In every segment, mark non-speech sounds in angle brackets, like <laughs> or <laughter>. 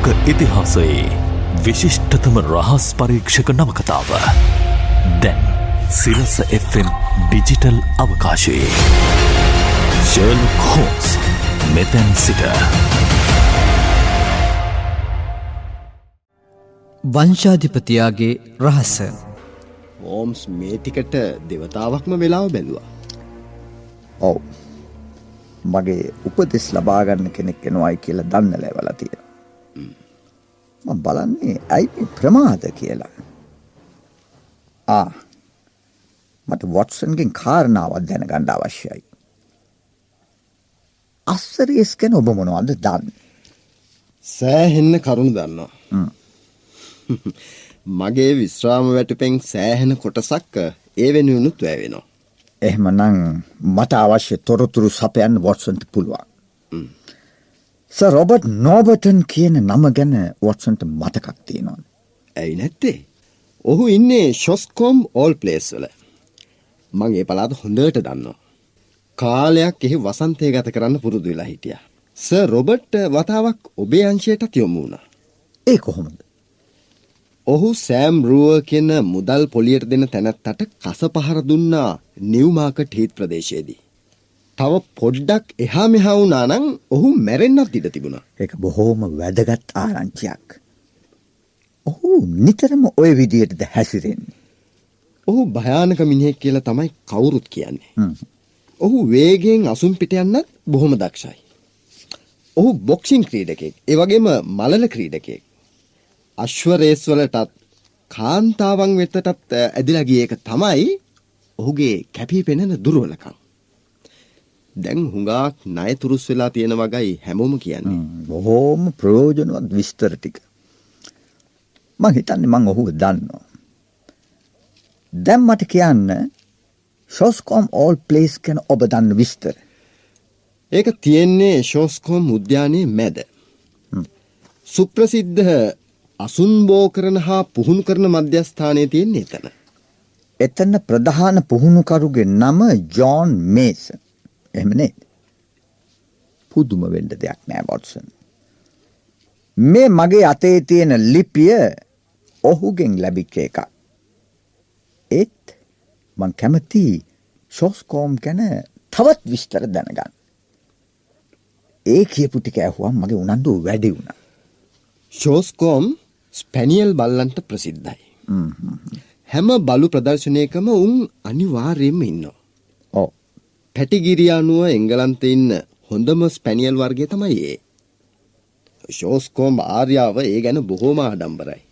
ලෝක ඉතිහාසයේ විශිෂ්ටතම රහස් පරීක්ෂක නවකතාව. දැන් සිරස FM ඩිජිටල් අවකාශයේ. ශර්ල් කෝස් මෙතැන් සිට. වංශාධිපතියාගේ රහස. ඕම්ස් මේ ටිකට දෙවතාවක්ම වෙලාව බැලවා. ඔව්. මගේ උපදෙස් ලබාගන්න කෙනෙක් එනවායි කියලා දන්න ලැවල තියෙන. බලන්නේ ඇයි ප්‍රමාද කියලා. ආ මට වොටසන්ගෙන් කාරණාවත් දැන ගණ්ඩ අවශ්‍යයි. අස්සරේස් ගැන ඔබ මොනවද දන්න. සෑහෙන්න කරුණු දන්නවා. <laughs> මගේ විශ්‍රාම වැටපෙන් සෑහෙන කොටසක් ඒ වෙනුවනුත් වැෑවෙනවා. එහෙමනං මට අවශ්‍ය තොරතුරු සපයන් වොටසන්ට පුළුවන්. ස රොබට් නෝබටන් කියන නම ගැන වොටසන්ට මතකක් තියෙනවා. ඇයි නැත්තේ. ඔහු ඉන්නේ ශොස්කෝම් ඕල් පලේස් වල. මගේ පලාද හොඳට දන්නවා. කාලයක් එහි වසන්තය ගත කරන්න පුරුදු වෙලා හිටිය. ස රොබට් වතාවක් ඔබේ අංශයටත් යොමු වුණ. ඒ කොහොමද. ඔහු සෑම් රුව කියන මුදල් පොලියට දෙන තැනැත්තට කස පහර දුන්නා නිව්මාකට හිත් ප්‍රදේශයේදී. තව පොඩ්ඩක් එහා මෙහා වුණානං ඔහු මැරෙන්න්නත් ඉඩ තිබුණ. එක බොහෝම වැදගත් ආරංචියක්. ඔහු නිතරම ඔය විදියටද හැසිරෙන්නේ. ඔහු භයානක මිනිහෙක් කියලා තමයි කවුරුත් කියන්නේ. ඔහු වේගෙන් අසුම් පිට යන්නත් බොහොම දක්ෂයි. ඔහු බොක්ෂිං ක්‍රීඩකෙක් ඒවගේම මලල ක්‍රීඩකෙක්. අශ්වරේස්වලටත් කාන්තාවන් වෙතටත් ඇදිලගිය එක තමයි ඔහුගේ කැපී පෙනෙන දුරුවලකං. දැන් හුඟක් නය තුරුස් වෙලා තියෙන වගයි හැමෝම කියන්නේ. බොහෝම ප්‍රයෝජනුවත් විස්තර ටික. මං හිතන්නේ මං ඔහුව දන්නවා. දැම් මට කියන්න ශෝස්කෝම් ඕල් ප්ලේස් කැන ඔබ දන්න විස්තර. ඒක තියෙන්නේ ශෝස්කෝම් උද්‍යානයේ මැද. සුප්‍රසිද්ධ අසුන්බෝ කරන හා පුහුණු කරන මධ්‍යස්ථානය තියෙන්නේ එතන. එතන ප්‍රධාන පුහුණුකරුගේ නම ජෝන් මේස එමනේ පුදුම වෙන්ඩ දෙයක් නෑ වොටසන්. මේ මගේ අතේ තියෙන ලිපිය ඔහුගෙන් ලැබිච්ච එකක්. ඒත් මං කැමති ශෝස්කෝම් ගැන තවත් විස්තර දැනගන්න. ඒ කියපුටික ඇහුවම් මගේ උනන්දු වැඩි වුණ. ශෝස්කෝම් ස්පැනියල් බල්ලන්ට ප්‍රසිද්ධයි. හැම බලු ප්‍රදර්ශනයකම උන් අනිවාර්යෙන්ම ඉන්න. ඕ පැටිගිරියානුව එංගලන්ත ඉන්න හොඳම ස්පැනියල් වර්ගය තමයි ඒ. ශෝස්කෝම් ආර්යාව ඒ ගැන බොහෝම ආඩම්බරයි.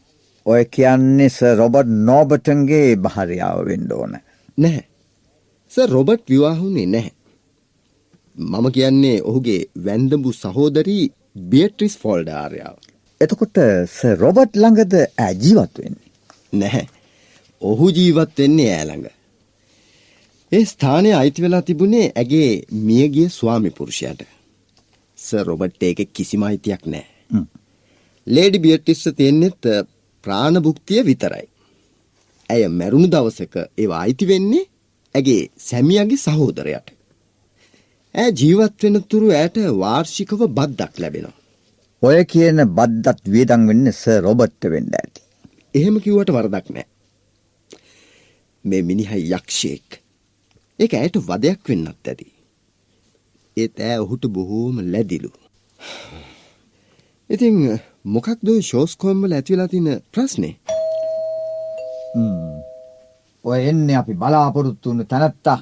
ඔය කියන්නේ ස රොබට් නෝබටන්ගේ භාරයාව වෙන්ඩ ඕන. නැහැ. ස රොබට් විවාහුනේ නැහැ. මම කියන්නේ ඔහුගේ වැන්දඹු සහෝදරී බියට්‍රිස් ෆෝල්ඩ ආර්යාව. එතකොට ස රොබට් ළඟද ඇජීවත් වෙන්නේ. නැහැ. ඔහු ජීවත් වෙන්නේ ඈළඟ. ඒ ස්ථානය අයිති වෙලා තිබුණේ ඇගේ මියගිය ස්වාමි පුරුෂයට. ස රොබට් ඒක කිසිම අයිතියක් නෑ. ලේඩි බියට්ටිස්ස තියෙන්නෙත් ප්‍රාණභුක්තිය විතරයි. ඇය මැරුණු දවසක ඒවා අයිති වෙන්නේ ඇගේ සැමියගේ සහෝදරයට. ඇ ජීවත් වෙන තුරු ඇයට වාර්ෂිකව බද්දක් ලැබෙනවා. ඔය කියන බද්දත් වියදං වෙන්න ස රොබට්ට වෙන්ඩ ඇති. එහෙම කිව්වට වරදක් නෑ. මේ මිනිහයි යක්ෂයෙක්. ඒක ඇයට වදයක් වෙන්නත් ඇති. ඒත් ෑ ඔහුට බොහෝම ලැදිලු. ඉතිං මොකක්ද ශෝස්කෝම්වල ඇතිවෙලා තින ප්‍රශ්නේ. ඔය එන්න අපි බලාපොරොත්තු වුණ තැනැත්තා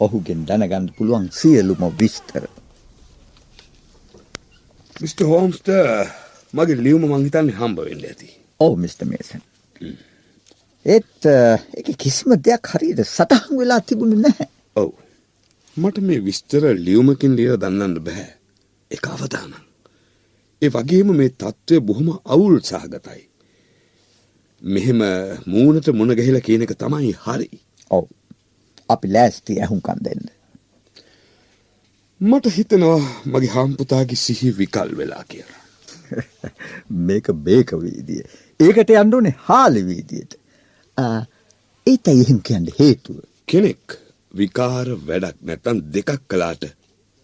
ඔහුගෙන් දැනගන්න පුළුවන් සියලුම විස්තර. මිට. හෝම්ස්ට මගේ ලියවම මංහිතන්නේ හම්බ වෙන්න ඇති. ඕ මිට. මේසන්. ඒත් එක කිසිම දෙයක් හරියට සටහන් වෙලා තිබුණ නැහැ. ඔව්. මට මේ විස්තර ලියවමකින් ලිය දන්නන්න බැහැ. එක අවදානන්. ඒ වගේම මේ තත්ත්වය බොහොම අවුල් සහගතයි. මෙහෙම මූනට මොන ගැහිලා කියන එක තමයි හරි. ඔව්. අපි ලෑස්ති ඇහුම්කන් දෙන්න. මට හිතනවා මගේ හම්පුතාගේ සිහි විකල් වෙලා කියලා. <laughs> මේක බේක වීදිය. ඒකට යන්නුනේ හාලි වීදියට. ඒත් ඇයිහෙම කියන්න හේතුව. කෙනෙක් විකාර වැඩක් නැත්තන් දෙකක් කලාට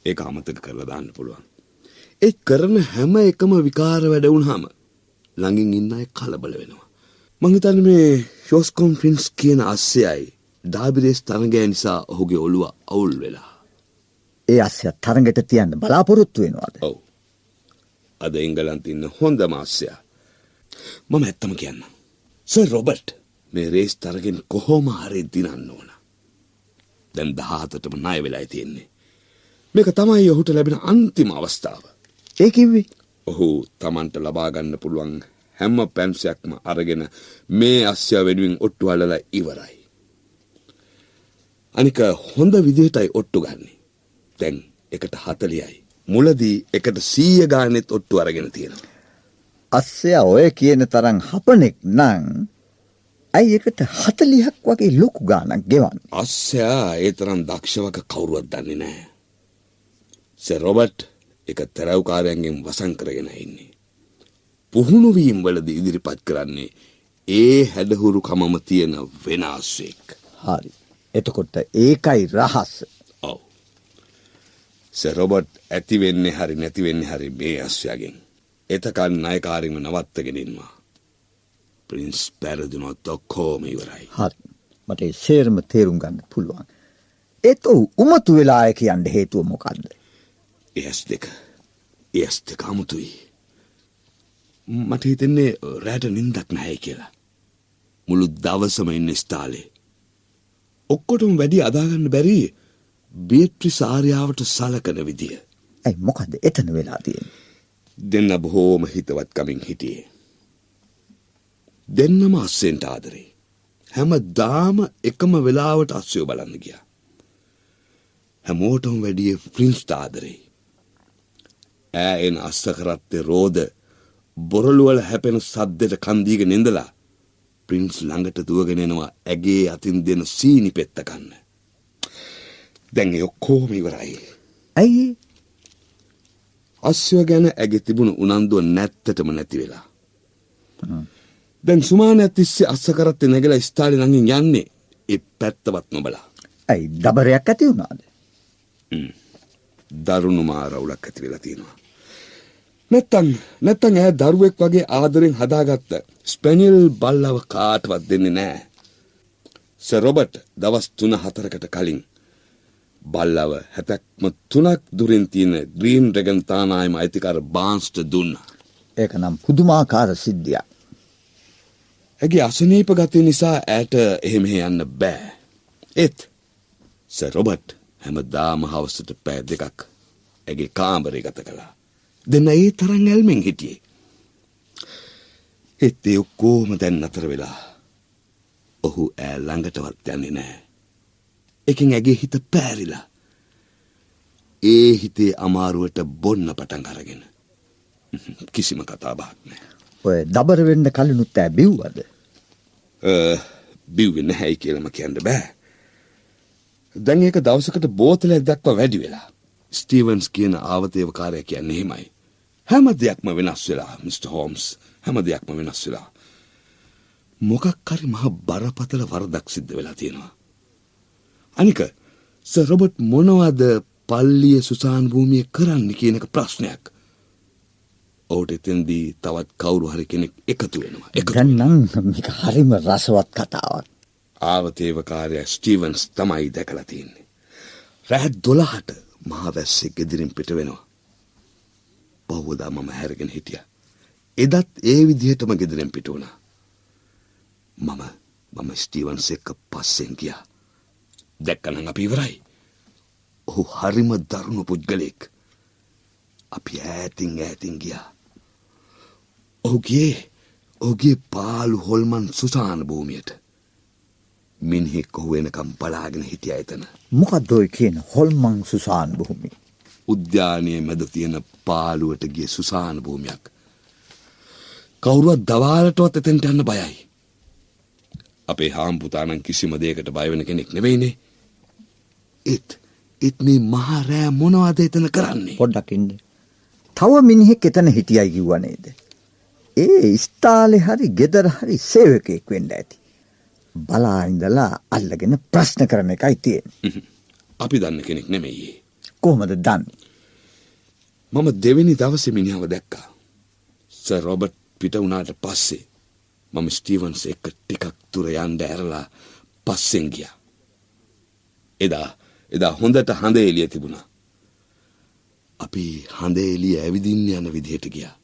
ඒ අමතක කරලා දාන්න පුළුවන්. ඒ කරන හැම එකම විකාර වැඩ වුණාම ළඟින් ඉන්න අය කලබල වෙනවා. මං හිතන්නේ මේ ෂෝස්කොම් ෆ්‍රින්ස් කියන අස්සයයි ඩාබිරේස් තරගය නිසා ඔහුගේ ඔළුව අවුල් වෙලා. ඒ අස්සය තරඟට තියන්න බලාපොරොත්තු වෙනවාද? ඔව්. අද එංගලන්තේ ඉන්න හොඳම අස්සයා. මම ඇත්තම කියන්න. සර් රොබර්ට් මේ රේස් තරගෙන් කොහොම හරි දිනන්න ඕන. දැන් 17ටම ණය වෙලා තියෙන්නේ. මේක තමයි ඔහුට ලැබෙන අන්තිම අවස්ථාව. ඒ කිව්වේ ඔහු Tamanට ලබා ගන්න පුළුවන් හැම පැන්සයක්ම අරගෙන මේ අස්සය වෙනුවෙන් ඔට්ටු අල්ලලා ඉවරයි. අනික හොඳ විදිහටයි ඔට්ටු ගන්නෙ. දැන් එකට 40යි. මුලදී එකට 100 ගානෙත් ඔට්ටු අරගෙන තියෙනවා. අස්සයා ඔය කියන තරම් හපනෙක් නම් ඇයි එකට 40ක් වගේ ලොකු ගාණක් ගෙවන්නේ? අස්සයා ඒ තරම් දක්ෂවක කවුරුවත් දන්නේ නැහැ. සර් රොබර්ට් එක තරව්කාරයන්ගෙන් වසන් කරගෙන ඉන්නේ. පුහුණු වීම් වලදී ඉදිරිපත් කරන්නේ ඒ හැඩහුරු කමම තියෙන වෙනස්සෙක්. හරි. එතකොට ඒකයි රහස. ඔව්. සර් රොබර්ට් ඇති වෙන්නේ හරි නැති වෙන්නේ හරි මේ අස්සයාගෙන්. එතකන් ණයකාරින්ම නවත්තගෙන ඉන්නවා. ප්‍රින්ස් පැරදුනොත් ඔක්කොම ඉවරයි. හරි. මට සේරම තේරුම් ගන්න පුළුවන්. ඒත් ඔහු උමතු වෙලා කියන්න හේතුව මොකද්ද? ඒස් දෙක. ඒස් දෙක අමුතුයි. මට හිතෙන්නේ රෑට නින්දක් නැහැ කියලා. මුළු දවසම ඉන්න ස්ථාලේ. ඔක්කොටම වැඩි අදාගන්න බැරි බේට්‍රිස් ආර්යාවට සලකන විදිය. ඇයි මොකද්ද එතන වෙලා තියෙන්නේ? දෙන්න බොහෝම හිතවත්කමින් හිටියේ. දෙන්නම අස්සෙන්ට ආදරේ. හැම දාම එකම වෙලාවට අස්සයෝ බලන්න ගියා. හැමෝටම වැඩිය ප්‍රින්ස් ආදරේ. ඈ එන අස්ස කරත්තේ රෝද බොරළුවල හැපෙන සද්දෙට කන්දීගෙන ඉඳලා ප්‍රින්ස් ළඟට දුවගෙන එනවා ඇගේ අතින් දෙන සීනි පෙත්ත කන්න. දැන් ඒ ඔක්කොම ඉවරයි. ඇයි? අස්්‍යව ගැන ඇගෙ තිබුණු උනන්දුව නැත්තටම නැති වෙලා. දැන් සුමානයක් තිස්සේ අස්ස කරත්තේ නැගලා ස්ථාලි ළඟින් යන්නේ ඒ පැත්තවත් නොබලා. ඇයි දබරයක් ඇති වුණාද? දරුණු මාරවුලක් ඇති වෙලා තියෙනවා. නැත්තම් නැත්තම් ඇය දරුවෙක් වගේ ආදරෙන් හදාගත්ත ස්පැනියල් බල්ලව කාටවත් දෙන්නේ නැහැ. සර් රොබර්ට් දවස් 3-4කට කලින් බල්ලව හැතැක්ම තුනක් දුරින් තියෙන ග්‍රීන් ඩ්‍රැගන් තානායම අයිතිකාර බාන්ස්ට දුන්නා. ඒක නම් පුදුමාකාර සිද්ධියක්. ඇගේ අසනීප ගතිය නිසා ඇයට එහෙම යන්න බෑ. ඒත් සර් රොබර්ට් හැමදාම හවසට පෑ දෙකක් ඇගේ කාමරේ ගත කළා. දෙන්න ඒ තරම් ඇල්මෙන් හිටියේ. ඒත් ඒ ඔක්කොම දැන් අතර වෙලා ඔහු ඈ ළඟටවත් යන්නේ නැහැ. එකෙන් ඇගේ හිත පෑරිලා. ඒ හිතේ අමාරුවට බොන්න පටන් අරගෙන. කිසිම කතාබහක් නෑ. ඔය දබර වෙන්න කලිනුත් ඈ බිව්වද? බිව්වෙ නැහැයි කියලම කියන්න බෑ. දැන් ඒක දවසකට බෝතලයක් දක්වා වැඩි වෙලා. ස්ටීවන්ස් කියන ආවතේවකාරය කියන්නේ එහෙමයි. හැම දෙයක්ම වෙනස් වෙලා මිස්ටර් හෝම්ස් හැම දෙයක්ම වෙනස් වෙලා. මොකක් හරි මහ බරපතල වරදක් සිද්ධ වෙලා තියෙනවා. අනික සර් රොබර්ට් මොනවද පල්ලිය සුසාන් භූමිය කරන්න කියන එක ප්‍රශ්නයක්. ඔහුට එතෙන්දී තවත් කවුරු හරි කෙනෙක් එකතු වෙනවා. දැන් නම් මේක හරිම රසවත් කතාවක්. ආවතේවකාරය ස්ටීවන්ස් තමයි දැකලා තියෙන්නේ. රෑ 12ට මහවැස්සෙක් ගෙදරින් පිට වෙනවා. පහුවදා මම හැරගෙන හිටියා. එදත් ඒ විදිහටම ගෙදරින් පිට වුණා. මම මම ස්ටීවන්ස් එක්ක පස්සෙන් ගියා. දැක්කනම් අපි ඉවරයි. ඔහු හරිම දරුණු පුද්ගලෙක්. අපි ඈතින් ඈතින් ගියා. ඔහුගේ ඔහුගේ පාලු හොල්මන් සුසාන භූමියට. මිනිහෙක් ඔහු වෙනකම් බලාගෙන හිටියා එතන. මොකද්ද ඔය කියන හොල්මන් සුසාන් භූමිය? උද්‍යානයේ මැද තියෙන පාළුවට ගිය සුසාන භූමියක්. කවුරුවත් දවාලටවත් එතෙන්ට යන්න බයයි. අපේ හාම්පුතානම් කිසිම දෙයකට බය වෙන කෙනෙක් නෙවෙයිනේ. ඒත් ඒත් මේ මහා රෑ මොනවද එතන කරන්නේ? පොඩ්ඩක් ඉන්න. තව මිනිහෙක් එතන හිටියයි කිව්වා නේද? ඒ ස්ථාලේ හරි ගෙදර හරි සේවකයෙක් වෙන්න ඇති. බලා ඉඳලා අල්ලගෙන ප්‍රශ්න කරන එකයි තියෙන්නේ. අපි දන්න කෙනෙක් නෙමෙයි. කොහොමද දන්නේ? මම දෙවෙනි දවසේ මිනිහව දැක්කා. සර් රොබර්ට් පිට වුණාට පස්සේ මම ස්ටීවන්ස් එක්ක ටිකක් දුර යන්න ඇරලා පස්සෙන් ගියා. එදා එදා හොඳට හඳ එළිය තිබුණා. අපි හඳ එළිය ඇවිදින්න යන විදිහට ගියා.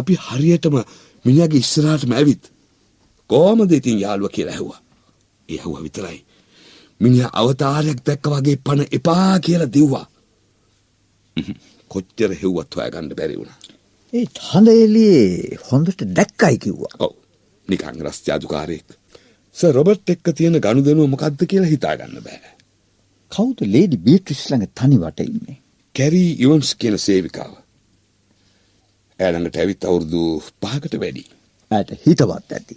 අපි හරියටම මිනිහාගේ ඉස්සරහටම ඇවිත් කොහමද ඉතින් යාළුවා කියලා ඇහුවා. ඒ ඇහුවා විතරයි. මිනිහා අවතාරයක් දැක්ක වගේ පණ එපා කියලා දිව්වා. කොච්චර හෙව්වත් හොයාගන්න බැරි වුණා. ඒ හඳ එළියේ හොඳට දැක්කයි කිව්වා. ඔව්. නිකන් රස්තියාදුකාරයෙක්. සර් රොබර්ට් එක්ක තියෙන ගනුදෙනුව මොකද්ද කියලා හිතාගන්න බෑ. කවුද ලේඩි බීට්‍රිස් ළඟ තනිවට ඉන්නේ? කැරී ඉවන්ස් කියන සේවිකාව. ඇය ළඟට ඇවිත් අවුරුදු 5කට වැඩි. ඇයට හිතවත් ඇති.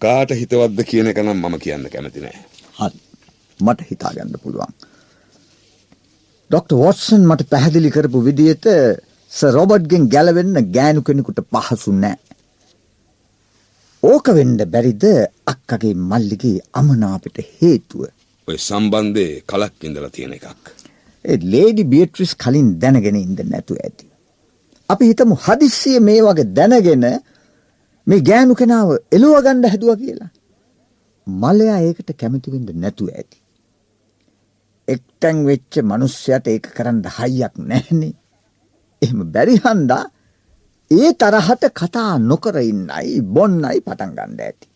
කාට හිතවත්ද කියන එක නම් මම කියන්න කැමති නෑ. හරි. මට හිතාගන්න පුළුවන්. ඩොක්ටර් වොට්සන් මට පැහැදිලි කරපු විදිහට සර් රොබර්ට්ගෙන් ගැලවෙන්න ගෑනු කෙනෙකුට පහසු නෑ. ඕක වෙන්න බැරිද අක්කගේ මල්ලිගේ අමනාපට හේතුව. ඔය සම්බන්ධේ කලක් ඉඳලා තියෙන එකක්. ඒ ලේඩි බියට්‍රිස් කලින් දැනගෙන ඉඳ නැතු ඇති. අපි හිතමු හදිස්සිය මේ වගේ දැනගෙන මේ ගෑනු කෙනාව එළුව ගන්න හැදුවා කියලා. මලයා ඒකට කැමති වෙන්න නැතුව ඇති. එක්තැන් වෙච්ච මිනිස්සයාට ඒක කරන්න හයියක් නැහනේ. එහෙම බැරි හන්දා ඒ තරහට කතා නොකර ඉන්නයි බොන්නයි පටන් ගන්න ඇති.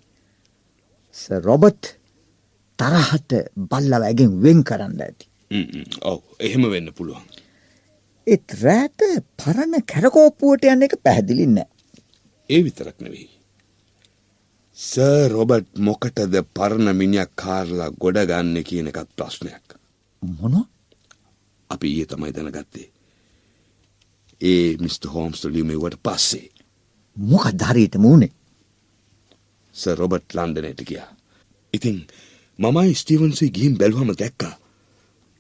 සර් රොබර්ට් තරහට බල්ලව ඇගෙන් වෙන් කරන්න ඇති. හ්ම් හ්ම්. ඔව් එහෙම වෙන්න පුළුවන්. ඒත් රෑට පරණ කැරකෝප්පුවට යන්න එක පැහැදිලි නෑ. ඒ විතරක් නෙවෙයි. සර් රොබර්ට් මොකටද පරණ මිනිහා කාර්ලා ගොඩ ගන්න කියන එකත් ප්‍රශ්නයක්. මොනවා? අපි ඊයේ තමයි දැනගත්තේ. ඒ මිස්ටර් හෝම්ස් ලියුමේවට පස්සේ මොකක්ද හරියට මූනේ? සර් රොබර්ට් ලන්ඩනයට ගියා. ඉතින් මමයි ස්ටීවන්සි ගිහින් බැලුවම දැක්කා.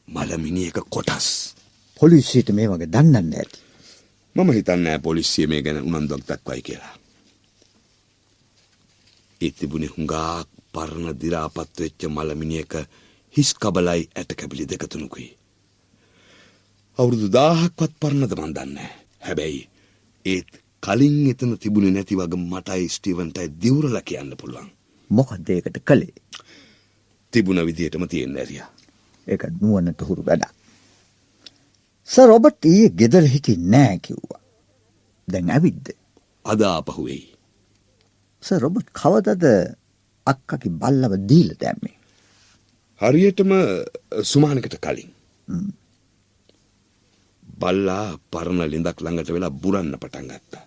මලමිනියක කොටස්. පොලිසියට මේ වගේ දන්නන්න ඇති. මම හිතන්නේ පොලිසිය මේ ගැන උනන්දුවක් දක්වයි කියලා. ඒ තිබුණේ හුඟක් පරණ දි รา පත් වෙච්ච මලමිනියක හිස් කබලයි ඇට කැබලි දෙක තුනකුයි. අවුරුදු 1000ක්වත් පරණද මන් දන්නේ හැබැයි ඒත් කලින් එතන තිබුණේ නැති වගේ මටයි ස්ටීවන්ටයි දිවුරලා කියන්න පුළුවන්. මොකද ඒකට කළේ? තිබුණ විදිහටම තියෙන ඇරියා. ඒක නුවණට හුරු වැඩක්. සර් රොබර්ට් ඊයේ ගෙදර හිටියේ නෑ කිව්වා. දැන් ඇවිද්ද? අද ආපහු වෙයි. සර් රොබර්ට් කවදද අක්කගේ බල්ලව දීලා දැම්මේ? හරියටම සුමානකට කලින්. බල්ලා පරණ ලිඳක් ළඟට වෙලා බුරන්න පටන් ගත්තා.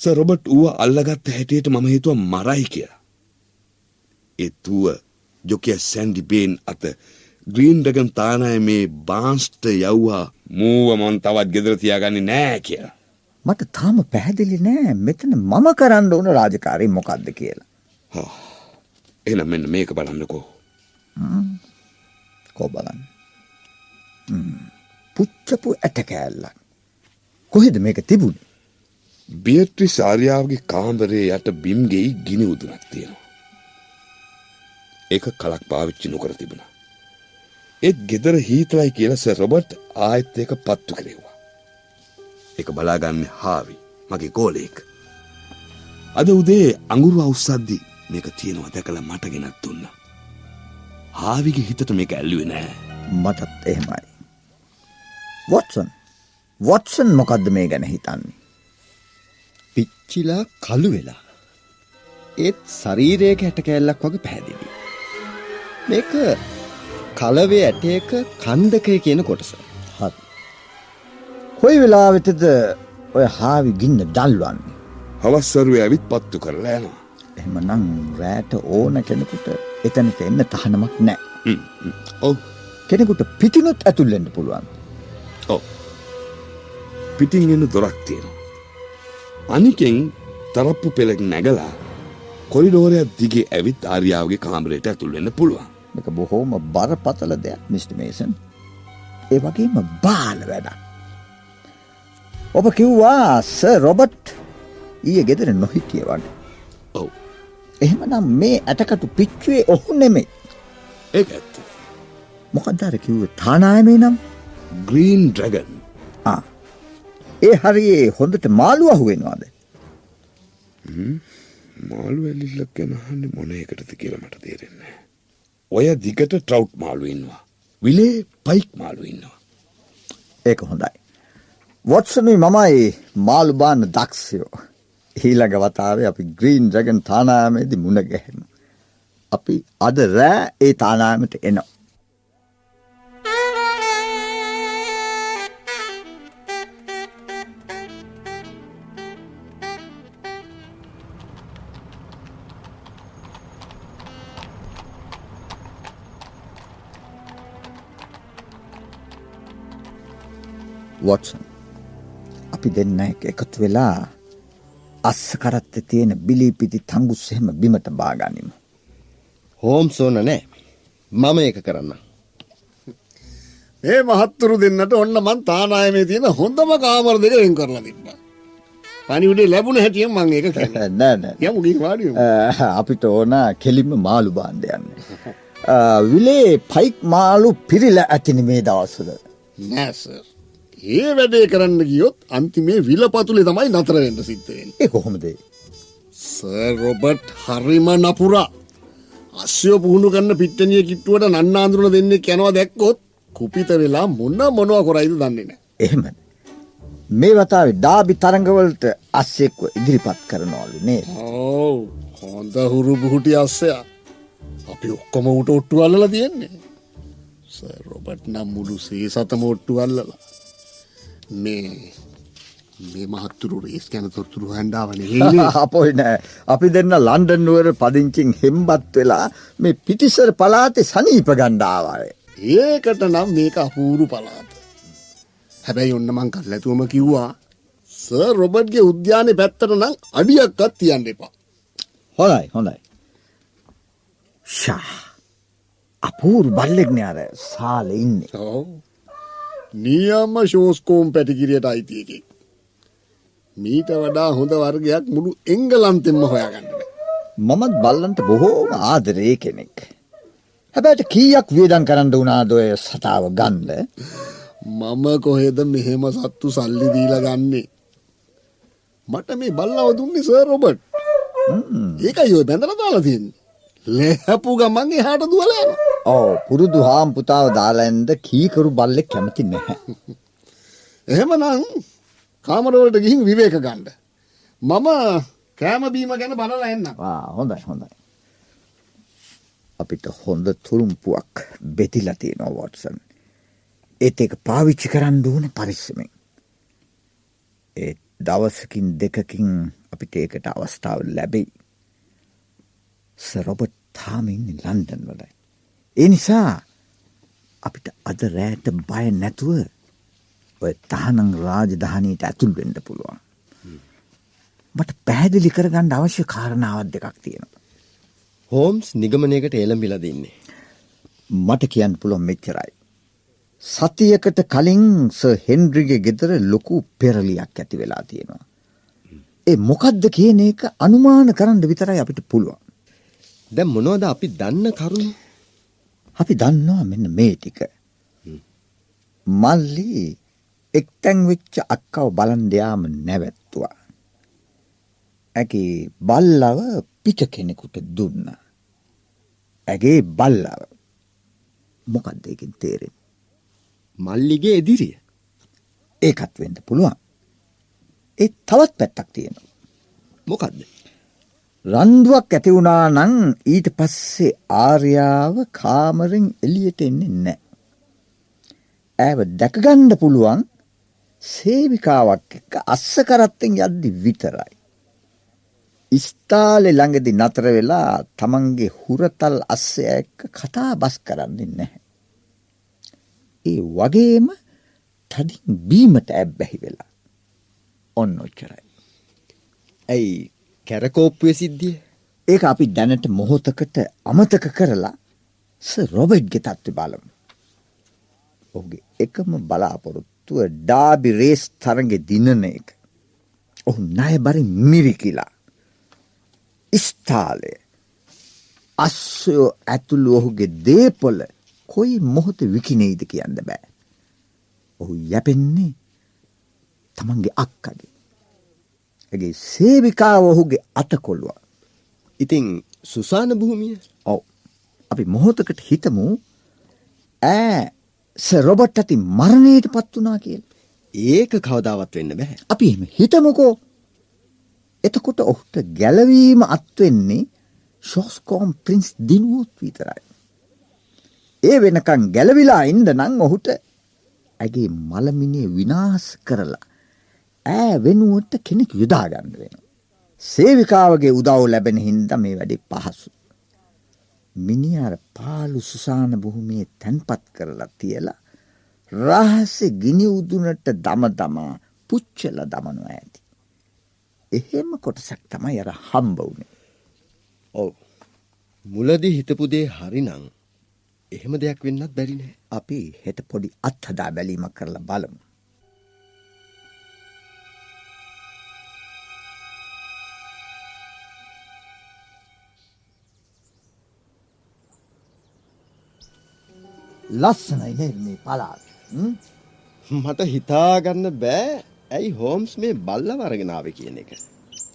සර් රොබර්ට් ඌව අල්ලගත්ත හැටියට මම හිතුවා මරයි කියලා. ඒ තුව ජොකිය සැන්ඩි බේන් අත ග්‍රීන් ඩගන් තානාය මේ බාන්ස්ට යව්වා මූව මන් තවත් ගෙදර තියාගන්නේ නෑ කියලා. මට තාම පැහැදිලි නෑ මෙතන මම කරන්න ඕන රාජකාරී මොකක්ද කියලා. හා, එහෙනම් මෙන්න මේක බලන්නකෝ. කෝ බලන්න. හ්ම්. පුච්චපු ඇට කෑල්ලක්. කොහෙද මේක තිබුණේ? බියට්‍රිස් ආර්යාවගේ කාමරේ යට බිම් ගෙයි ගිනි උදුනක් තියෙනවා. ඒක කලක් පාවිච්චි නොකර තිබුණා. ඒත් ගෙදර හීතලයි කියලා සර් රොබර්ට් ආයෙත් ඒක පත්තු කෙරෙව්වා. ඒක බලාගන්නේ හාවි මගේ ගෝලයෙක්. අද උදේ අඟුරු අවුස්සද්දි මේක තියෙනවා දැකලා මට ගෙනත් දුන්නා. හාවිගේ හිතට මේක ඇල්ලුවේ නෑ. මටත් එහෙමයි. වොට්සන් වොට්සන් මොකද්ද මේ ගැන හිතන්නේ? පිච්චිලා කළු වෙලා. ඒත් ශරීරයක හැට කෑල්ලක් වගේ පැහැදිලි. මේක කලවේ ඇටයක කන්දකය කියන කොටස. හරි. කොයි වෙලාවෙටද ඔය හාවි ගින්න දල්වන්නේ? හවස්සරුවේ ඇවිත් පත්තු කරලා යනවා. එහෙමනම් රෑට ඕන කෙනෙකුට එතනට එන්න තහනමක් හ්ම්. ඔව් කෙනෙකුට පිටිනුත් ඇතුල් වෙන්න පුළුවන්. ඔව්. පිටින් එන දොරක් තියෙනවා. අනිකෙන් තරප්පු පෙළක් නැගලා කොරිඩෝරයක් දිගේ ඇවිත් ආර්යාවගේ කාමරයට ඇතුල් වෙන්න පුළුවන්. මේක බොහෝම බරපතල දෙයක් මිස්ටර් මේසන්. ඒ වගේම බාල වැඩක්. ඔබ කිව්වා සර් රොබර්ට් ඊයේ ගෙදර නොහිටිය වගේ. ඔව්. එහෙමනම් මේ ඇටකටු පිච්චුවේ ඔහු නෙමෙයි. ඒක ඇත්ත. මොකක්ද අර කිව්වේ තානායමේ නම් ග්‍රීන් ඩ්‍රගන් ආ ඒ හරියේ හොඳට මාළු අහුවෙනවාද මාළු ඇලිල්ලක් ගැන අහන්නේ මොන එකටද කියලා මට තේරෙන්නේ නැහැ. ඔය දිගට ට්‍රවුට් මාළු ඉන්නවා. විලේ පයික් මාළු ඉන්නවා. ඒක හොඳයි. වොට්සනුයි මමයි මාළු බාන්න දක්ෂයෝ. ඊළඟ වතාවේ අපි ග්‍රීන් ඩ්‍රගන් තානායමේදී මුණ ගැහෙමු. අපි අද රෑ ඒ තානායමට එනවා. වොට්සන් අපි දෙන්න එක එකතු වෙලා අස්ස කරත්ත තියෙන බිලිපිති තංගුස් එහෙම බිමට බාගනිමු. හෝම්ස් ඕන නෑ. මම ඒක කරන්න. ඒ මහත්තුරු දෙන්නට ඔන්න මන් තානායමේ තියෙන හොඳම කාමර දෙක වෙන් කරලා තිබ්බා. පණිවිඩේ ලැබුණ හැටියෙන් මම ඒක කියන්නේ. <laughs> නෑ නෑ. යමු ගිහින් වාඩි වෙමු. අපිට ඕන කෙලින්ම මාළු බාන්ඩ යන්න. විලේ පයික් මාළු පිරිලා ඇතිනි මේ දවස්වල. නෑ සර්. ඒ වැඩේ කරන්න ගියොත් අන්තිමේ විලපතුලේ තමයි නතර වෙන්න සිද්ධ වෙන්නේ. ඒ කොහොමද? සර් රොබර්ට් හරිම නපුරා. අස්සය පුහුණු කරන්න පිට්ටනිය කිට්ටුවට නන්න අඳුරන දෙන්නෙක් යනවා දැක්කොත් කුපිත වෙලා මොන්න මොනවා කරයිද දන්නේ නැහැ. එහෙමද. මේ වතාවේ ඩාබි තරඟවලට අස්සෙක්ව ඉදිරිපත් කරනවලු නේද? ඔව් හොඳ හුරු බුහුටි අස්සයා. අපි ඔක්කොම උට ඔට්ටු අල්ලලා තියෙන්නේ. සර් රොබර්ට් නම් මුළු සේසතම ඔට්ටු අල්ලලා. මේ මේ මහත්තුරු රේස් ගැන තොරතුරු හැන්ඩාවන <laughs> අපොයි නෑ අපි දෙන්න ලන්ඩන් නුවර පදිංචින් හෙම්බත් වෙලා මේ පිටිසර පලාතේ සනීප ගණ්ඩාවය. ඒකට නම් මේක අපූරු පලාත. හැබැයි ඔන්න මං කල්ලැතුවම කිව්වා සර් රොබට්ගේ උද්‍යානය පැත්තට නම් අඩියක්කත් තියන්න එපා. හොඳයි හොඳයි. ෂා අපූරු බල්ලෙක්න අර සාල ඉන්නේ. ඔව්. නියම්ම ශෝස්කෝම් පැටිකිරියට අයිතියකි. මීට වඩා හොඳ වර්ගයක් මුළු එංගලන්තෙන්ම හොයාගන්න බෑ. මමත් බල්ලන්ට බොහෝම ආදරේ කෙනෙක්. හැබැට කීයක් වියදන් කරන්න වනාදොය සතාව ගන්ද මම කොහෙද මෙහෙම සත්තු සල්ලි දීලා ගන්නේ. මට මේ බල්ලව දුන්නේ සර් රොබට්. ඒකයි ඔය බැඳලා දාලා තියෙන්නේ. ලැහැපු ගමන් එහාට දුවලා යනවා. ඕ පුරුදු හාම් පුතාව දාලැන්ද කීකරු බල්ලෙක් කැමති නැහැ. එහෙමනම් කාමරවලට ගිහින් විවේක ගන්න. මම කෑම බීම ගැන බලලා එන්නම්. ආ, හොඳයි හොඳයි. අපිට හොඳ තුරුම්පුවක් බෙතිලා තියෙනවා වොට්සන්. ඒත් ඒක පාවිච්චි කරන්න ඕන පරිස්සමෙන්. ඒ දවසකින් දෙකකින් අපිට ඒකට අවස්ථාව ලැබෙයි. සර් රොබර්ට් තාම ඉන්නේ ලන්ඩන් වලයි. ඒ නිසා අපිට අද රෑට බය නැතුව ඔය තහනම් රාජධානීට ඇතුල් වෙන්න පුළුවන්. මට පැහැදිලි කරගන්න අවශ්‍ය කාරණාවක් දෙකක් තියෙනවා. හෝම්ස් නිගමනයකට එළඹිලා දින්නේ. මට කියන්න පුළුවන් මෙච්චරයි. සතියකට කලින් සර් හෙන්රිගේ ගෙදර ලොකු පෙරලියක් ඇති වෙලා තියෙනවා. ඒ මොකද්ද කියන එක අනුමාන කරන්න විතරයි අපිට පුළුවන්. දැන් මොනවද අපි දන්න කරුණු? අපි දන්නවා මෙන්න මේ ටික. මල්ලි එක්තැන් වෙච්ච අක්කව බලන් යාම නැවැත්තුවා. ඇගේ බල්ලව පිට කෙනෙකුට දුන්න. ඇගේ බල්ලව මොකක්ද ඒකින් තේරෙන්. මල්ලිගේ එදිරිය. ඒකත් වෙන්න පුළුවන්. ඒ තවත් පැත්තක් තියෙනවා. මොකක්ද? රන්දුවක් ඇති වුණා නම් ඊට පස්සේ ආර්යාව කාමරෙන් එළියට එන්නේ නැහැ. ඇව දැකගන්න පුළුවන් සේවිකාවක් එක්ක අස්ස කරත්තෙන් යද්දි විතරයි. ස්ථාලේ ළඟදි නතර වෙලා තමන්ගේ හුරතල් අස්සය එක්ක කතා බස් කරන්නේ නැහැ. ඒ වගේම තදින් බීමට ඇබ්බැහි වෙලා. ඔන්න ඔච්චරයි. ඇයි කැරකෝප්පුවේ සිද්ධිය? ඒක අපි දැනට මොහොතකට අමතක කරලා ස රොබට්ගේ තත්ත්වය බලමු. ඔහුගේ එකම බලාපොරොත්තුව ඩාබි රේස් තරගේ දිනන එක. ඔහු ණයබරි මිරිකිලා. ස්ථාලය අස්සයෝ ඇතුළු ඔහුගේ දේපොල කොයි මොහොත විකිනෙයිද කියන්න බෑ. ඔහු යැපෙන්නේ තමන්ගේ අක්කගේ. ඇගේ සේවිකාව ඔහුගේ අතකොල්ලුව. ඉතින් සුසාන භූමිය ඔව්. අපි මොහොතකට හිතමු ඈ ස රොබට් ඇති මරණයට පත් වනා කියල්. ඒක කවදාවත් වෙන්න බැහැ. අපි එම හිතමකෝ එතකොට ඔහුට ගැලවීම අත්වෙන්නේ ශෝස්කෝම් ප්‍රින්ස් දිනුවොත් විතරයි. ඒ වෙනකං ගැලවිලා ඉන්ද නං ඔහුට ඇගේ මළමිනේ විනාස් කරලා ඈ වෙනුවට කෙනෙක් යුදාගන්න වෙන. සේවිකාවගේ උදව් ලැබෙන හින්ද මේ වැඩි පහසු. මිනිියර පාලු සුසාන බොහොමේ තැන්පත් කරලා තියලා රහස්සෙ ගිනි උදුනට දම දමා පුච්චල දමනු ඇති. එහෙම කොටසක් තමයි අර හම්බ වුණේ. ඔව්. මුලදී හිතපු දේ හරිනම් එහෙම දෙයක් වෙන්නත් බැරි නෑ. අපි හෙට පොඩි අත්හදා බැලීමක් කරලා බලමු. ලස්සනයි නේද මේ. ම්? මට හිතාගන්න බෑ ඇයි හෝම්ස් මේ බල්ලව අරගෙන ආවේ කියන එක.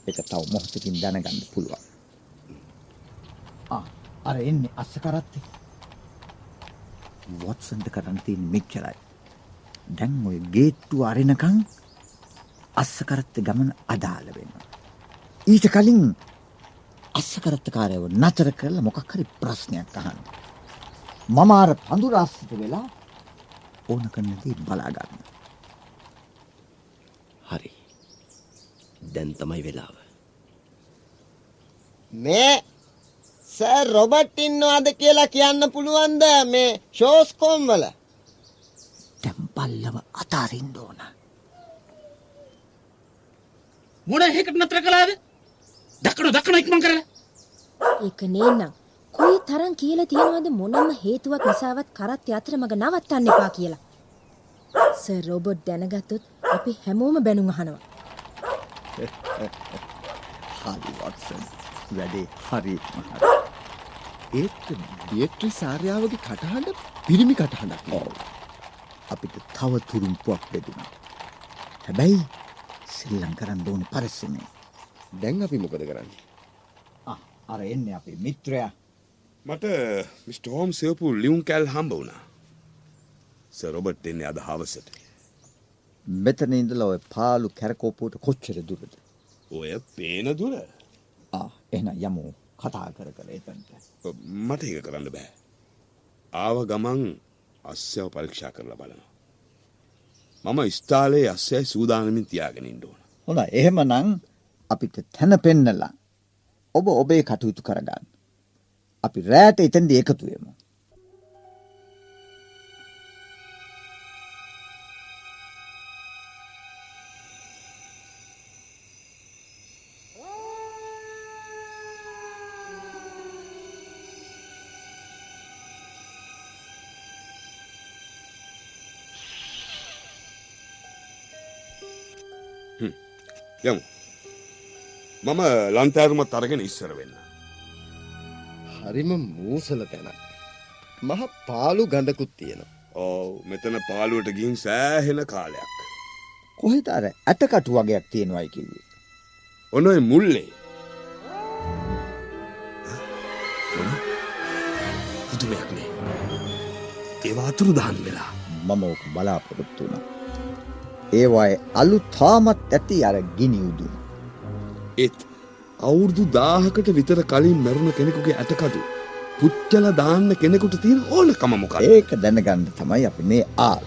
ඒක තව මොහොතකින් දැනගන්න පුළුවන්. ආ අර එන්නේ අස්ස කරත්තේ. වොට්සන්ට කරන්න තියෙන මෙච්චරයි. දැන් ඔය ගේට්ටුව අරිනකං අස්ස කරත්ත ගමන අදාළ වෙනවා. ඊට කලින් අස්ස කරත්තකාරයව නතර කරලා මොකක් හරි ප්‍රශ්නයක් අහන්න. මම අර පඳුරාස්සිත වෙලා ඕන කරනදී බලාගන්න. හරි. දැන් තමයි වෙලාව. මේ සර් රොබට් ඉන්නවාද කියලා කියන්න පුළුවන්ද මේ ෂෝස්කෝම් වල? දැන් අතාරින්න ඕන. මොන හේකට නතර කළාද? දක්කන දක්කන ඉක්මන් කරලා. ඒක නේනම් කොයි තරම් කියලා තියෙනවද මොනම හේතුවක් නිසාවත් කරත් අතරමඟ නවත්තන්න එපා කියලා. සර් රොබර්ට් දැනගත්තොත් අපි හැමෝම බැනුම් අහනවා. <laughs> හරි වොට්සන් වැඩේ හරි මහරි. ඒත් බියට්‍රි සාර්යාවගේ කටහඬ පිරිමි කටහඬක් ඔව්. අපිට තව තුරුම්පුවක් බෙදුණා. හැබැයි සෙල්ලම් කරන්න ඕනේ පරිස්සමෙන්. දැන් අපි මොකද කරන්නේ? ආ අර එන්නේ අපේ මිත්‍රයා. මට මිස්ට හෝම් සයපු ලියුම් කැල් හම්බ වුණා. සරොබට් එන්නේ අද හවසට. මෙතන ඉඳලා ඔය පාලු කැරකෝපුවට කොච්චර දුරද? ඔය පේන දුර ආ එහෙනම් යමු කතා කර කර එතනට. මට ඒක කරන්න බෑ. ආව ගමන් අස්්‍යව පරීක්ෂා කරලා බලනවා. මම ස්ථාලයේ අස්සයයි සූදානමින් තියාගෙන ඉන්න ඕන. හොඳයි එහෙමනම් අපිට තැන පෙන්නලා ඔබ ඔබේ කටයුතු කරගන්න. අපි රෑට එතෙන්දී එකතු වෙමු. යමු. මම ලන්තෑරුමත් අරගෙන ඉස්සර වෙන්න. හරිම මූසල තැනක්. මහ පාලු ගඳකුත් තියෙනවා. ඕ මෙතන පාලුවට ගින් සෑහෙන කාලයක්. කොහෙද අර ඇටකටු වගේක් තියෙනවයි කිව්වේ. ඔන්න ඔය මුල්ලේ පුදුමයක් නේ. ඒවා අතුරු දහන් වෙලා. මම ඕක බලාපොරොත්තු වුණා. ඒවායේ අලු තාමත් ඇති අර ගිනි උදුන. ඒත් අවුරුදු දාහකට විතර කලින් මැරුණ කෙනෙකුගේ ඇටකටු පුච්චල දාන්න කෙනෙකුට තියෙන ඕනකම මොකද ඒක දැනගන්න තමයි අපි මේ ආල්.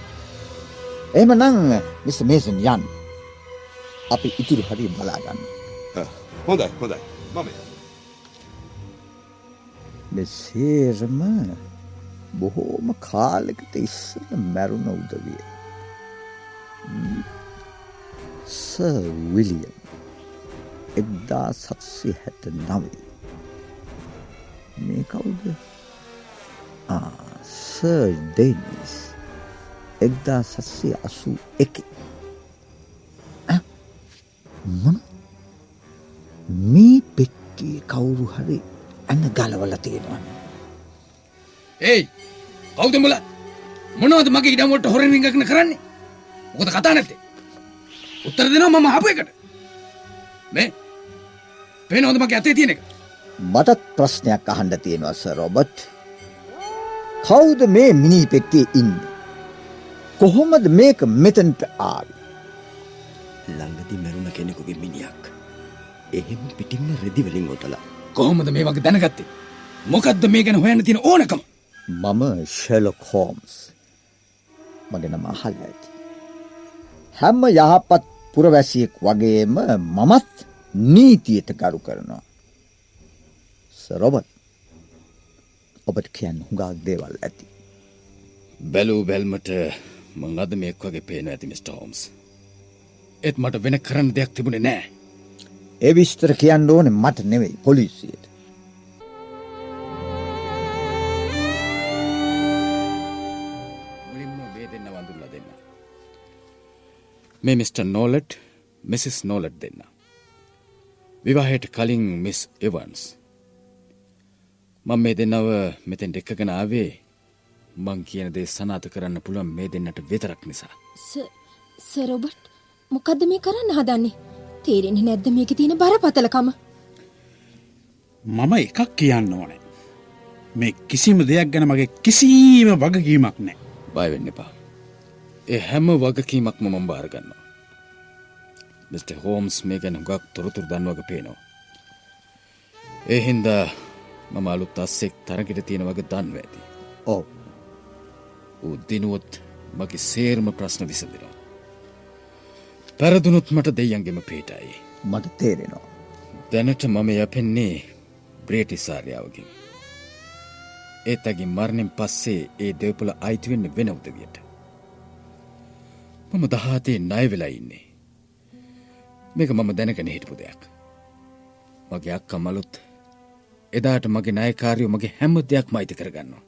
එහෙමනම් මිස් මේසන් යන්. අපි ඉතුරු හරිය බලාගන්න. හොඳයි හොඳයි මම මේ සේරම බොහෝම කාලෙකට ඉස්සල මැරුණ උදවිය. සර් විලියම් එක්දා සත්සි හැට නවේ. මේ කවුද? සර් ඩෙනිස් එක්දා සත්සය අසූ එක. මොන මේ පෙට්ටිය කවුරු හරි ඇන්න ගලවල තියෙනවන්න. ඒයි කවුදඹල මොනවද මගේ ඉඩමට හොර රිගක්න කරන්නේ මොකද කතා නැත්තේ උත්තර දෙනවා මම හපු එකට මේ පේනවද මගේ අතේ තියෙන එක මටත් ප්‍රශ්නයක් අහන්න තියෙනවා සර් රොබර්ට්. කවුද මේ මිනි පෙට්ටියේ ඉන්නේ? කොහොමද මේක මෙතනට ආවේ? ළඟදි මැරුණ කෙනෙකුගේ මිනිියක්. එහෙම පිටින්න රෙදිවලින් ඔතලා. කොහොමද මේ වගේ දැනගත්තේ මොකක්ද මේ ගැන හොයන්න තියෙන ඕනකම මම ෂෙලොක් හෝම්ස්. මගේ නම අහලා ඇති. හැම යහපත් පුරවැසියෙක් වගේම මමත් නීතියට ගරු කරනවා. සර් රොබර්ට් ඔබට කියන්න හුඟක් දේවල් ඇති. බැලූ බැල්මට මං අද මේක් වගේ පේන ඇති මිට හෝම්ස් එත් මට වෙන කරන්න දෙයක් තිබුණේ නෑ ඒ විස්තර කියන්න ඕනේ මට නෙවෙයි පොලිසියට. මුලින්ම මේ දෙන්න වඳුල්ල දෙන්න මේ මිට. නෝලට් මිසිස් නෝලට් දෙන්න විවාහයට කලින් මිස් එවන්ස් මං මේ දෙන්නව මෙතෙන් දෙක්කගෙන ආවේ. මං කියන දේ සනාත කරන්න පුළුවන් මේ දෙන්නට විතරක් නිසා. සරොබට් මොකක්ද මේ කරන්න හදන්නේ? තේරෙන්නේ නැද්ද මේක තියෙන බරපතලකම? මම එකක් කියන්න ඕනේ. මේ කිසිම දෙයක් ගැන මගේ කිසිීම වගකීමක් නෑ. බයවෙන්න එපා. ඒ හැම වගකීමක්ම මම භාරගන්නවා මිට. හෝම්ස් මේ ගැන ගක් තොරතුර දන්නවක පේනවා. ඒ හින්දා මම අලුත් අස්සෙක් තරගෙට තියෙන වගේ දන්ව ඇති. ඕ ඌ දිනුවොත් මගේ සේර්ම ප්‍රශ්න විසඳෙනවා. පැරදුනුත් මට දෙයන්ගෙම පේටයි. මට තේරෙනවා. දැනට මම යපෙන්නේ බ්‍රේටිසාර්යාවකින්. ඒත් ඇගේ මරණෙන් පස්සේ ඒ දෙවපුල අයිතිවෙන්න වෙන උදවියට. මම දහතේ නය වෙලා ඉන්නේ මේක මම දැනගෙන හිටපු දෙයක්. මගේ අක්ක මලුත් එදාට මගේ නයකාරයෝ මගේ හැම දෙයක් මයිති කරගන්නවා.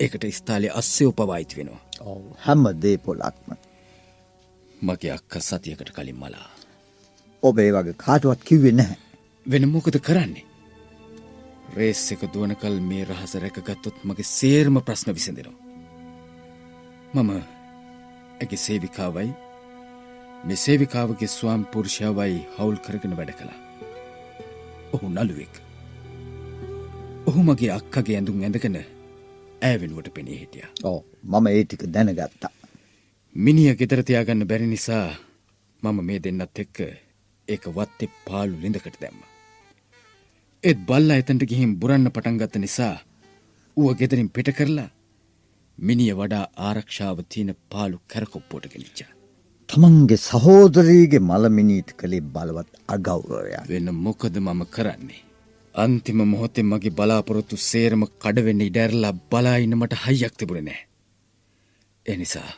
ඒකට ස්ථාලය අස්සේ උපවායිති වෙනවා. හැම දේ පොලක්ම. මගේ අක්ක සතියකට කලින් මලා. ඔබ ඒ වගේ කාටුවත් කිව්වෙ නැහැ. වෙන මොකද කරන්නේ? රේස් එක දුවනකල් මේ රහස රැකගත්තොත් මගේ සේර්ම ප්‍රශ්න විසඳෙනවා. මම ඇගේ සේවිකාවයි මෙ සේවිකාවගේ ස්වාම් පුරුෂාවයි හවුල් කරගෙන වැඩ කළා ඔහු නළුවෙක් ඔහු මගේ අක්කගේ ඇඳුම් ඇඳගෙන ඇවෙනුවට පෙනී හිටිය ඕ මම ඒ ටික දැනගත්තා. මිනිිය ගෙදරතියාගන්න බැරි නිසා මම මේ දෙන්නත් එක්ක ඒක වත්තෙ පාලු ලිඳකට දැම්ම. ඒත් බල්ල එතන්ට ගිහින් බුරන්න පටන්ගත්ත නිසා ඌව ගෙදරින් පිට කරලා මිනිිය වඩා ආරක්ෂාව තියෙන පාලු කැරකොප්පෝට ගෙනනිච්චා. තමන්ගේ සහෝදරීගේ මළමිනීට කළේ බලවත් අගෞරවයක්. වෙන මොකද මම කරන්නේ. අන්තිම මොහොතේ මගේ බලාපොරොත්තු සේරම කඩවෙන්න ඉඩැරලා බලාඉන්න මට හයියක් තිබුණ නෑ. එනිසා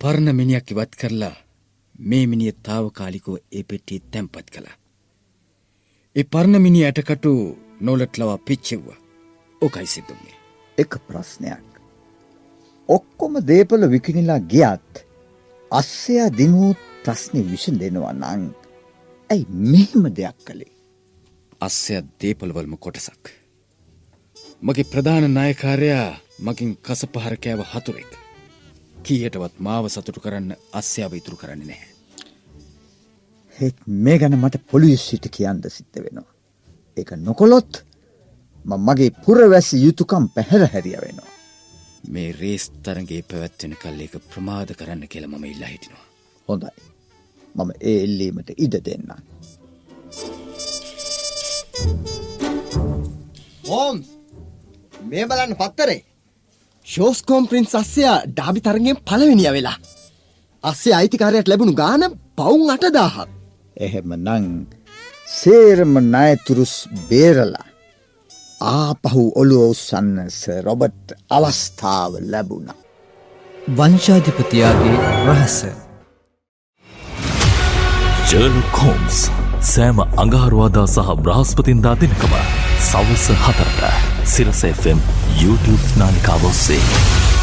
පරණ මිනිියක් ඉවත් කරලා මේ මිනිිය තාවකාලිකෝ ඒ පෙට්ටිය තැම්පත් කළා. ඒ පරණ මිනි ඇටකටු නොලට ලවා පිච්චෙව්ව ඕකයි සිදුන්නේ. එක ප්‍රශ්නයක්. ඔක්කොම දේපල විකිනිලා ගියත් අස්සයා දිනූත් ප්‍රශ්නය විෂ දෙනවා නං. ඇයි මෙහෙම දෙයක් කළේ. අස්සයක් දේපලවල්ම කොටසක්. මගේ ප්‍රධාන නායකාරයා මගින් කස පහරකෑව හතුරෙක්. කීයටවත් මාව සතුටු කරන්න අස්්‍යාව ඉතුරු කරන්න නැහැ. හෙත් මේ ගැන මට පොලිසිට කියන්න සිද්ධ වෙනවා. එක නොකොලොත් මගේ පුරවැසි යුතුකම් පැහැර හැරිය වෙනවා. මේ රේස් තරගේ පැවැත්වෙන කල් එක ප්‍රමාද කරන්න කියල මම ඉල්ලා හිටිනවා. හොඳයි. මම ඒ එල්ලීමට ඉඩ දෙන්න. හෝම්ස් මේ බලන්න පත්තරේ ශෝස්කෝම් පින්ස් අස්සයා ඩාබි තරගෙන් පලවෙනිය වෙලා. අස්සේ අයිතිකාරයට ලැබුණු ගාන පවුන් අටදාහත්. එහෙම නං සේරම නයතුරුස් බේරලා ආපහු ඔළුව උස්සන්නස රොබට් අවස්ථාව ලැබුණ. වංශාධිපතියාගේ රහස ජර්ලොක් හෝම්ස් සෑම අඟහරුවාදා සහ බ්‍රහස්පතින්දා දෙනකම සවස හතරට සිරස FM YouTube නාලිකාව ඔස්සේ.